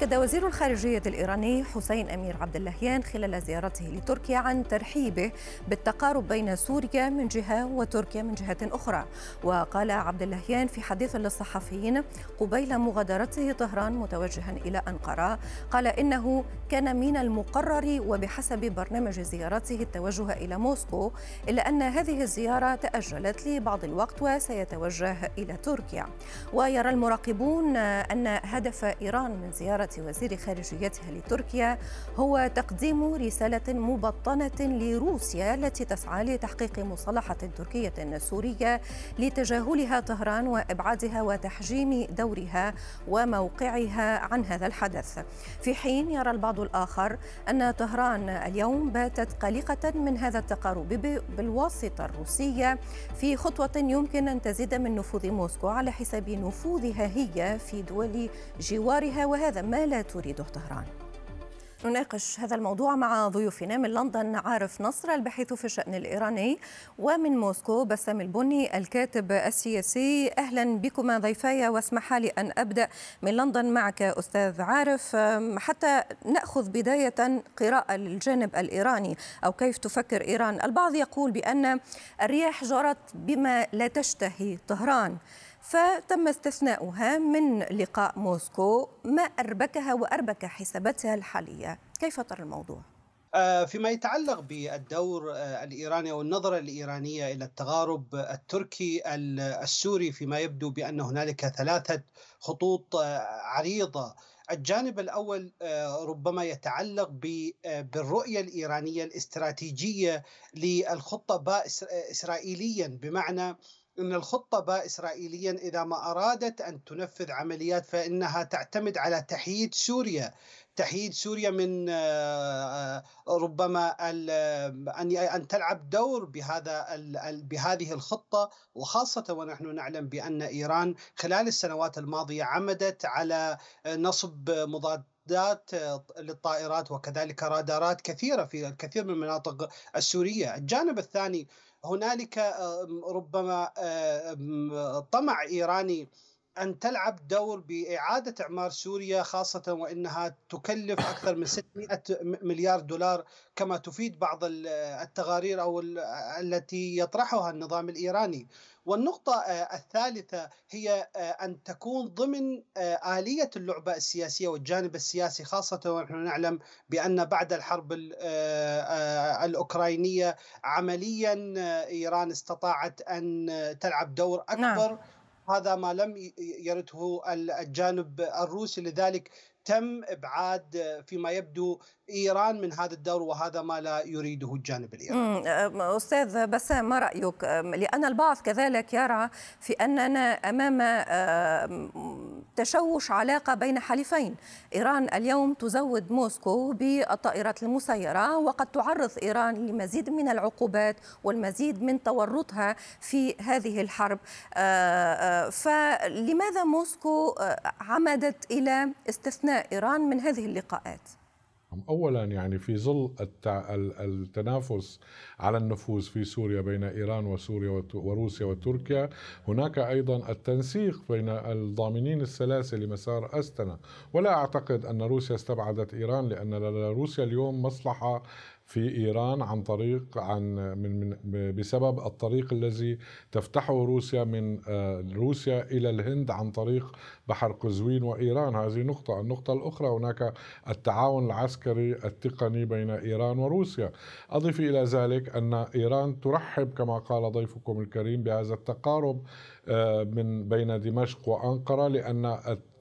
أكد وزير الخارجية الإيراني حسين أمير عبد اللهيان خلال زيارته لتركيا عن ترحيبه بالتقارب بين سوريا من جهة وتركيا من جهة أخرى. وقال عبد اللهيان في حديث للصحفيين قبيل مغادرته طهران متوجها إلى أنقرة قال إنه كان من المقرر وبحسب برنامج زيارته التوجه إلى موسكو إلا أن هذه الزيارة تأجلت لبعض الوقت وسيتوجه إلى تركيا. ويرى المراقبون أن هدف إيران من زيارة وزير خارجيتها لتركيا هو تقديم رسالة مبطنة لروسيا التي تسعى لتحقيق مصالحة تركية سورية لتجاهلها طهران وإبعادها وتحجيم دورها وموقعها عن هذا الحدث. في حين يرى البعض الآخر أن طهران اليوم باتت قلقة من هذا التقارب بالواسطة الروسية. في خطوة يمكن أن تزيد من نفوذ موسكو على حساب نفوذها هي في دول جوارها وهذا ما لا تريده طهران. نناقش هذا الموضوع مع ضيوفنا من لندن عارف نصر الباحث في الشأن الإيراني ومن موسكو بسام البني الكاتب السياسي. أهلا بكما ضيفاي واسمح لي أن أبدأ من لندن معك أستاذ عارف. حتى نأخذ بداية قراءة للجانب الإيراني أو كيف تفكر إيران؟ البعض يقول بأن الرياح جرت بما لا تشتهي طهران. فتم استثناؤها من لقاء موسكو ما أربكها وأربك حساباتها الحالية كيف ترى الموضوع؟ آه، فيما يتعلق بالدور آه، الإيراني أو النظرة الإيرانية إلى التغارب التركي السوري فيما يبدو بأن هنالك ثلاثة خطوط آه، عريضة الجانب الأول ربما يتعلق بالرؤية الإيرانية الاستراتيجية للخطة اسرائيليا بمعنى أن الخطة باء إسرائيليا إذا ما أرادت أن تنفذ عمليات فإنها تعتمد على تحييد سوريا. تحييد سوريا من آه، ربما أن أن تلعب دور بهذا بهذه الخطة. وخاصة ونحن نعلم بأن إيران خلال السنوات الماضية عمدت على نصب مضاد للطائرات وكذلك رادارات كثيرة في الكثير من المناطق السورية، الجانب الثاني هنالك ربما طمع إيراني أن تلعب دور بإعادة إعمار سوريا خاصة وإنها تكلف أكثر من 600 مليار دولار كما تفيد بعض التغارير أو التي يطرحها النظام الإيراني والنقطة الثالثة هي أن تكون ضمن آلية اللعبة السياسية والجانب السياسي خاصة ونحن نعلم بأن بعد الحرب الأوكرانية عمليا إيران استطاعت أن تلعب دور أكبر نعم. هذا ما لم يرده الجانب الروسي لذلك تم إبعاد فيما يبدو إيران من هذا الدور وهذا ما لا يريده الجانب الإيراني. أستاذ بسام ما رأيك؟ لأن البعض كذلك يرى في أننا أمام تشوش علاقة بين حليفين، إيران اليوم تزود موسكو بالطائرات المسيرة وقد تعرض إيران لمزيد من العقوبات والمزيد من تورطها في هذه الحرب. فلماذا موسكو عمدت إلى استثناء إيران من هذه اللقاءات؟ اولا يعني في ظل التنافس على النفوذ في سوريا بين إيران وسوريا وروسيا وتركيا هناك أيضا التنسيق بين الضامنين الثلاثه لمسار استنا ولا أعتقد أن روسيا استبعدت إيران لأن روسيا اليوم مصلحة في إيران عن طريق عن من, من بسبب الطريق الذي تفتحه روسيا من آه، روسيا إلى الهند عن طريق بحر قزوين وإيران. هذه نقطة، النقطة الأخرى هناك التعاون العسكري التقني بين إيران وروسيا، أضف إلى ذلك أن إيران ترحب كما قال ضيفكم الكريم بهذا التقارب آه، من بين دمشق وأنقرة لأن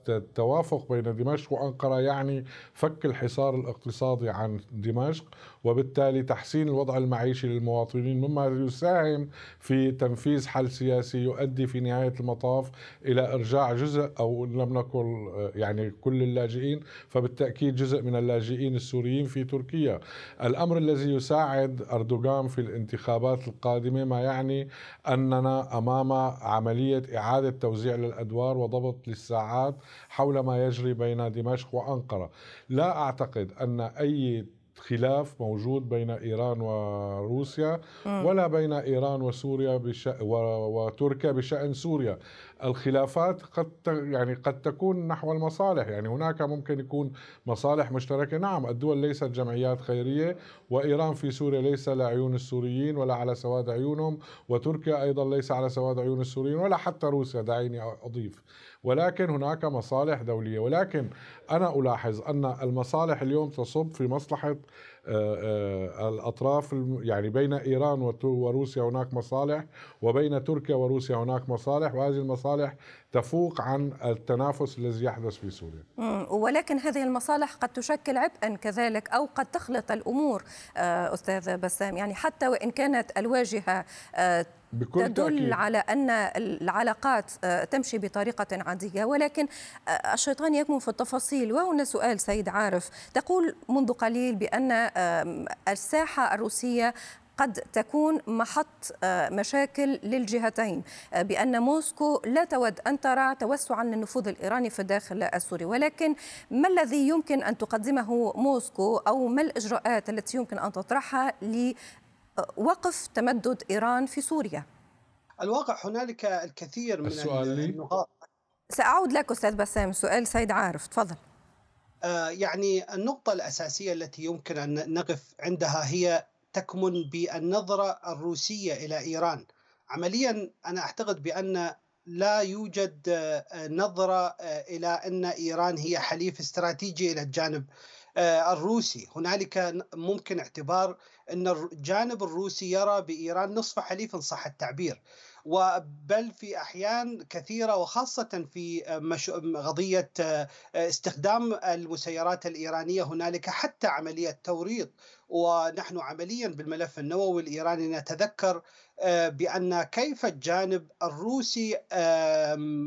التوافق بين دمشق وأنقرة يعني فك الحصار الاقتصادي عن دمشق وبالتالي تحسين الوضع المعيشي للمواطنين مما يساهم في تنفيذ حل سياسي يؤدي في نهاية المطاف إلى إرجاع جزء أو لم نقل يعني كل اللاجئين فبالتأكيد جزء من اللاجئين السوريين في تركيا. الأمر الذي يساعد أردوغان في الانتخابات القادمة ما يعني أننا أمام عملية إعادة توزيع للأدوار وضبط للساعات حول ما يجري بين دمشق وأنقرة. لا أعتقد أن أي خلاف موجود بين إيران وروسيا ولا بين إيران وسوريا بش... و... وتركيا بشأن سوريا. الخلافات قد. يعني قد تكون نحو المصالح يعني هناك ممكن يكون مصالح مشتركة نعم الدول ليست جمعيات خيرية وإيران في سوريا ليس لعيون السوريين ولا على سواد عيونهم وتركيا أيضا ليس على سواد عيون السوريين ولا حتى روسيا دعيني أضيف ولكن هناك مصالح دولية ولكن أنا ألاحظ أن المصالح اليوم تصب في مصلحة آه، آه، الأطراف يعني بين إيران وروسيا هناك مصالح وبين تركيا وروسيا هناك مصالح وهذه المصالح تفوق عن التنافس الذي يحدث في سوريا. ولكن هذه المصالح قد تشكل عبئا كذلك أو قد تخلط الأمور آه، أستاذ بسام. يعني حتى وإن كانت الواجهة بكل تدل تأكيد. على أن العلاقات تمشي بطريقة عادية. ولكن الشيطان يكمن في التفاصيل. وهنا سؤال سيد عارف. تقول منذ قليل بأن الساحة الروسية قد تكون محط مشاكل للجهتين بأن موسكو لا تود أن ترى توسعا للنفوذ الإيراني في الداخل السوري. ولكن ما الذي يمكن أن تقدمه موسكو؟ أو ما الإجراءات التي يمكن أن تطرحها وقف تمدد إيران في سوريا. الواقع هنالك الكثير من السؤال النقاط. سأعود لك أستاذ بسام سؤال سيد عارف تفضل. آه يعني النقطة الأساسية التي يمكن أن نقف عندها هي تكمن بالنظرة الروسية إلى إيران. عمليا أنا أعتقد بأن لا يوجد آه، نظرة آه، إلى أن إيران هي حليف استراتيجي إلى الجانب الروسي. هنالك ممكن اعتبار أن الجانب الروسي يرى بإيران نصف حليف إن صح التعبير. وبل في أحيان كثيرة وخاصة في قضية آه، استخدام المسيرات الإيرانية هنالك حتى عملية توريط ونحن عمليا بالملف النووي الإيراني نتذكر آه، بأن كيف الجانب الروسي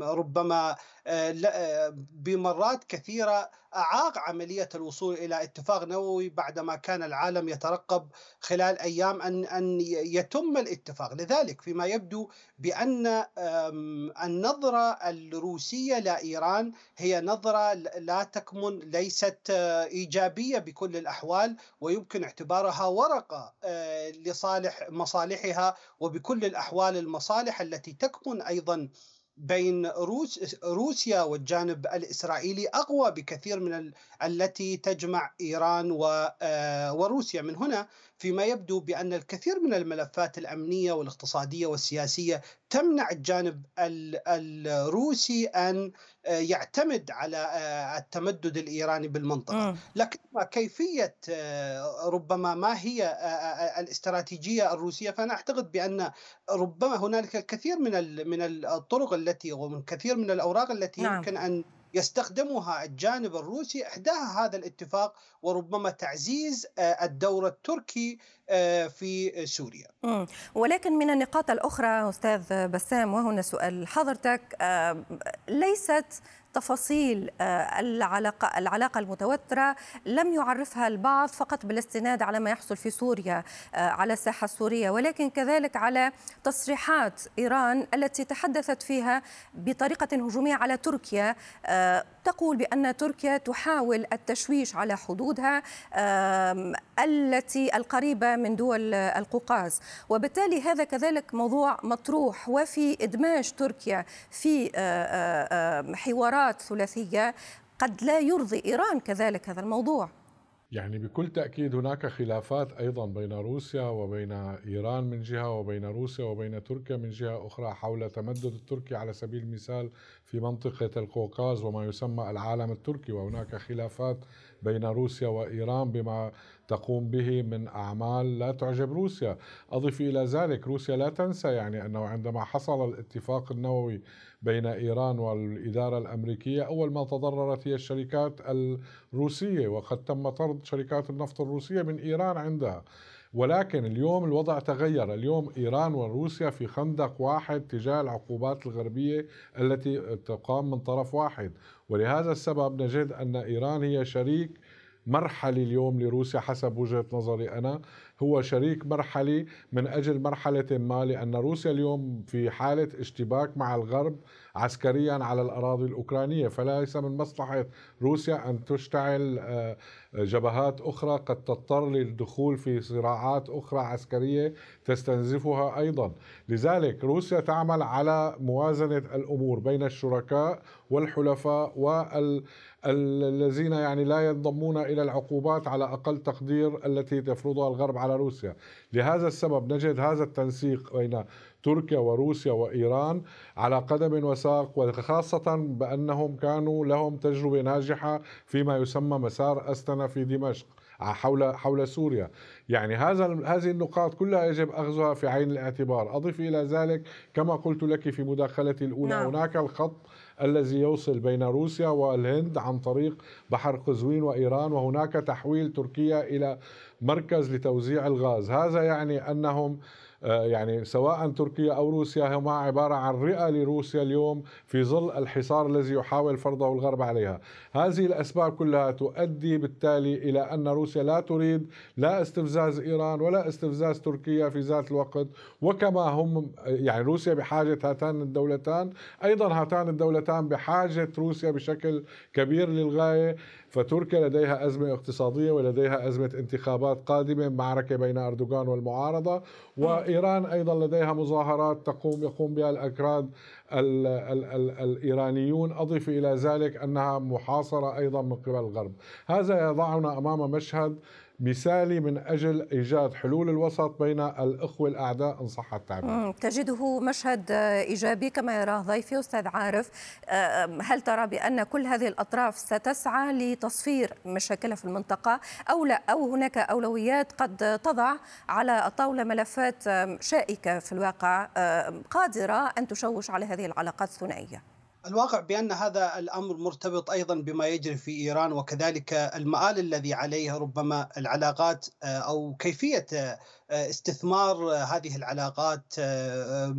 ربما آه، بمرات كثيرة أعاق عملية الوصول إلى اتفاق نووي بعدما كان العالم يترقب خلال أيام أن أن يتم الاتفاق، لذلك فيما يبدو بأن النظرة الروسية لإيران هي نظرة لا تكمن ليست آه، إيجابية بكل الأحوال ويمكن اعتبارها ورقة آه، لصالح مصالحها وبكل الأحوال المصالح التي تكمن أيضا بين روس روسيا والجانب الإسرائيلي أقوى بكثير من ال... التي تجمع إيران آه، وروسيا. من هنا فيما يبدو بأن الكثير من الملفات الأمنية والاقتصادية والسياسية تمنع الجانب الروسي أن آه، يعتمد على آه، التمدد الإيراني بالمنطقة، لكن كيفية ربما ما هي الاستراتيجية الروسية فأنا أعتقد بأن ربما هنالك الكثير من من الطرق التي ومن كثير من الأوراق التي نعم. يمكن أن يستخدمها الجانب الروسي إحداها هذا الاتفاق وربما تعزيز آه، الدور التركي آه، في سوريا. ولكن من النقاط الأخرى أستاذ بسام وهنا سؤال حضرتك آه، ليست تفاصيل آه، العلاقة, العلاقة المتوترة لم يعرفها البعض فقط بالاستناد على ما يحصل في سوريا آه، على الساحة السورية ولكن كذلك على تصريحات إيران التي تحدثت فيها بطريقة هجومية على تركيا آه، تقول بأن تركيا تحاول التشويش على حدودها التي القريبة من دول القوقاز. وبالتالي هذا كذلك موضوع مطروح وفي إدماج تركيا في حوارات قرارات ثلاثية قد لا يرضي إيران كذلك هذا الموضوع. يعني بكل تأكيد هناك خلافات أيضا بين روسيا وبين إيران من جهة وبين روسيا وبين تركيا من جهة أخرى حول تمدد التركي على سبيل المثال في منطقة القوقاز وما يسمى العالم التركي. وهناك خلافات بين روسيا وإيران بما تقوم به من أعمال لا تعجب روسيا. أضف إلى ذلك روسيا لا تنسى يعني أنه عندما حصل الاتفاق النووي بين إيران والإدارة الأمريكية أول ما تضررت هي الشركات الروسية وقد تم طرد شركات النفط الروسية من إيران عندها. ولكن اليوم الوضع تغير. اليوم إيران وروسيا في خندق واحد تجاه العقوبات الغربية التي تقام من طرف واحد. ولهذا السبب نجد أن إيران هي شريك مرحلي اليوم لروسيا حسب وجهة نظري أنا. هو شريك مرحلي من أجل مرحلة ما لأن روسيا اليوم في حالة اشتباك مع الغرب عسكريا على الأراضي الأوكرانية. فليس من مصلحة روسيا أن تشتعل آه، جبهات أخرى قد تضطر للدخول في صراعات أخرى عسكرية تستنزفها أيضا. لذلك روسيا تعمل على موازنة الأمور بين الشركاء والحلفاء والذين يعني لا ينضمون إلى العقوبات على أقل تقدير التي تفرضها الغرب على روسيا. لهذا السبب نجد هذا التنسيق بين تركيا وروسيا وإيران على قدم وساق وخاصة بأنهم كانوا لهم تجربة ناجحة فيما يسمى مسار أستنا في دمشق. حول حول سوريا. يعني هذا هذه النقاط كلها يجب أخذها في عين الاعتبار. أضف إلى ذلك كما قلت لك في مداخلتي الأولى نعم. هناك الخط الذي يوصل بين روسيا والهند عن طريق بحر قزوين وإيران وهناك تحويل تركيا إلى مركز لتوزيع الغاز. هذا يعني أنهم يعني سواء تركيا أو روسيا هما عبارة عن رئة لروسيا اليوم في ظل الحصار الذي يحاول فرضه الغرب عليها. هذه الأسباب كلها تؤدي بالتالي إلى أن روسيا لا تريد لا استفزاز إيران ولا استفزاز تركيا في ذات الوقت. وكما هم يعني روسيا بحاجة هاتان الدولتان أيضا هاتان الدولتان بحاجة روسيا بشكل كبير للغاية. فتركيا لديها أزمة اقتصادية ولديها أزمة انتخابات قادمة معركة بين أردوغان والمعارضة. وإيران أيضا لديها مظاهرات تقوم يقوم بها الأكراد ال ال ال الإيرانيون أضف إلى ذلك أنها محاصرة أيضا من قبل الغرب. هذا يضعنا أمام مشهد مثالي من أجل إيجاد حلول الوسط بين الإخوة الأعداء إن صح التعبير. تجده مشهد إيجابي كما يراه ضيفي أستاذ عارف، هل ترى بأن كل هذه الأطراف ستسعى لتصفير مشاكلها في المنطقة أو لا؟ أو هناك أولويات قد تضع على الطاولة ملفات شائكة في الواقع قادرة أن تشوش على هذه العلاقات الثنائية؟ الواقع بأن هذا الأمر مرتبط أيضا بما يجري في إيران وكذلك المآل الذي عليه ربما العلاقات آه، أو كيفية آه، استثمار هذه العلاقات آه،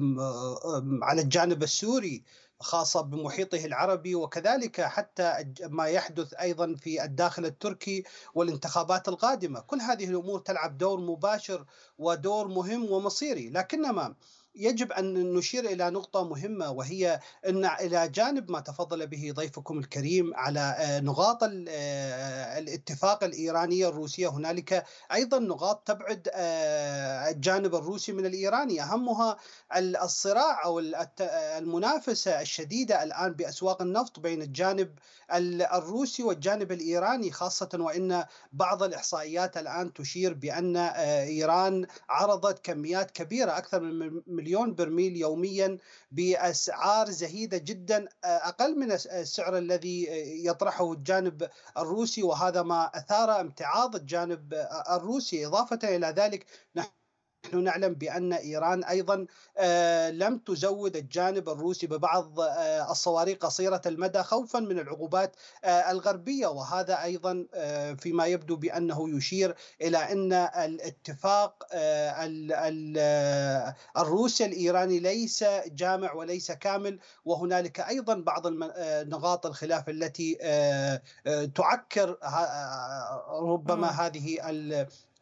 على الجانب السوري خاصة بمحيطه العربي وكذلك حتى ما يحدث أيضا في الداخل التركي والانتخابات القادمة كل هذه الأمور تلعب دور مباشر ودور مهم ومصيري لكنما يجب أن نشير إلى نقطة مهمة وهي أن إلى جانب ما تفضل به ضيفكم الكريم على آه، نقاط آه، الاتفاق الايرانيه الروسية. هنالك أيضا نقاط تبعد آه، الجانب الروسي من الإيراني. أهمها الصراع أو المنافسة الشديدة الآن بأسواق النفط بين الجانب الروسي والجانب الإيراني خاصة وإن بعض الإحصائيات الآن تشير بأن إيران عرضت كميات كبيرة أكثر من مليون برميل يوميا بأسعار زهيدة جدا أقل من السعر الذي يطرحه الجانب الروسي وهذا ما أثار امتعاض الجانب الروسي. إضافة إلى ذلك نحن نحن نعلم بأن إيران أيضا آه، لم تزود الجانب الروسي ببعض آه، الصواريخ قصيرة المدى خوفا من العقوبات آه، الغربية. وهذا أيضا فيما يبدو بأنه يشير إلى أن الاتفاق الروسي الإيراني ليس جامع وليس كامل. وهنالك أيضا بعض نقاط الخلاف التي تعكر ربما هذه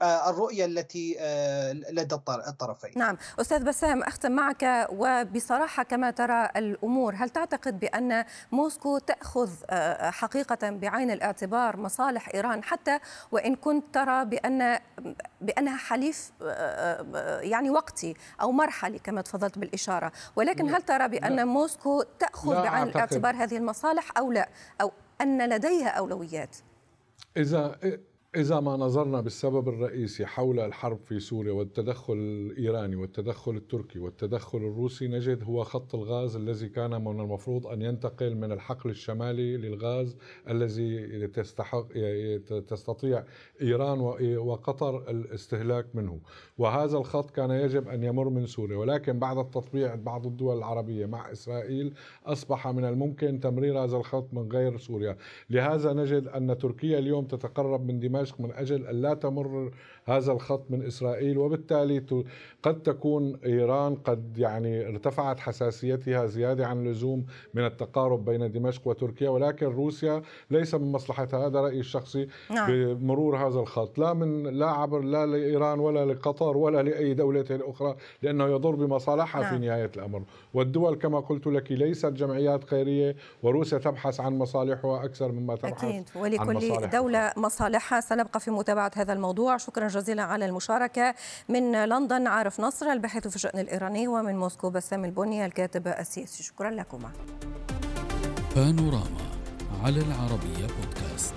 الرؤية التي آه، لدى الطرفين. نعم. أستاذ بسام أختم معك وبصراحة كما ترى الأمور هل تعتقد بأن موسكو تأخذ آه، حقيقة بعين الاعتبار مصالح إيران؟ حتى وإن كنت ترى بأن بأنها حليف يعني وقتي أو مرحلي كما تفضلت بالإشارة. ولكن هل ترى بأن موسكو تأخذ بعين أعتقد. الاعتبار هذه المصالح أو لا؟ أو أن لديها أولويات؟ إذا إذا ما نظرنا بالسبب الرئيسي حول الحرب في سوريا والتدخل الإيراني والتدخل التركي والتدخل الروسي نجد هو خط الغاز الذي كان من المفروض أن ينتقل من الحقل الشمالي للغاز الذي تستحق تستطيع إيران وقطر الاستهلاك منه. وهذا الخط كان يجب أن يمر من سوريا. ولكن بعد التطبيع بعض الدول العربية مع إسرائيل أصبح من الممكن تمرير هذا الخط من غير سوريا. لهذا نجد أن تركيا اليوم تتقرب من دمشق دمشق من أجل أن لا تمر هذا الخط من إسرائيل وبالتالي قد تكون إيران قد يعني ارتفعت حساسيتها زيادة عن اللزوم من التقارب بين دمشق وتركيا ولكن روسيا ليس من مصلحتها. هذا رأيي الشخصي نعم. بمرور هذا الخط. لا من لا عبر لا لإيران ولا لقطر ولا لأي دولة أخرى لأنه يضر بمصالحها نعم. في نهاية الأمر. والدول كما قلت لك ليست جمعيات خيرية وروسيا تبحث عن مصالحها أكثر مما تبحث أكيد. ولكل دولة مصالحها. سنبقى في متابعة هذا الموضوع. شكرا جزيلا على المشاركة من لندن عارف نصر الباحث في الشأن الإيراني ومن موسكو بسام البني الكاتب السياسي. شكرا لكما. بانوراما على العربية بودكاست.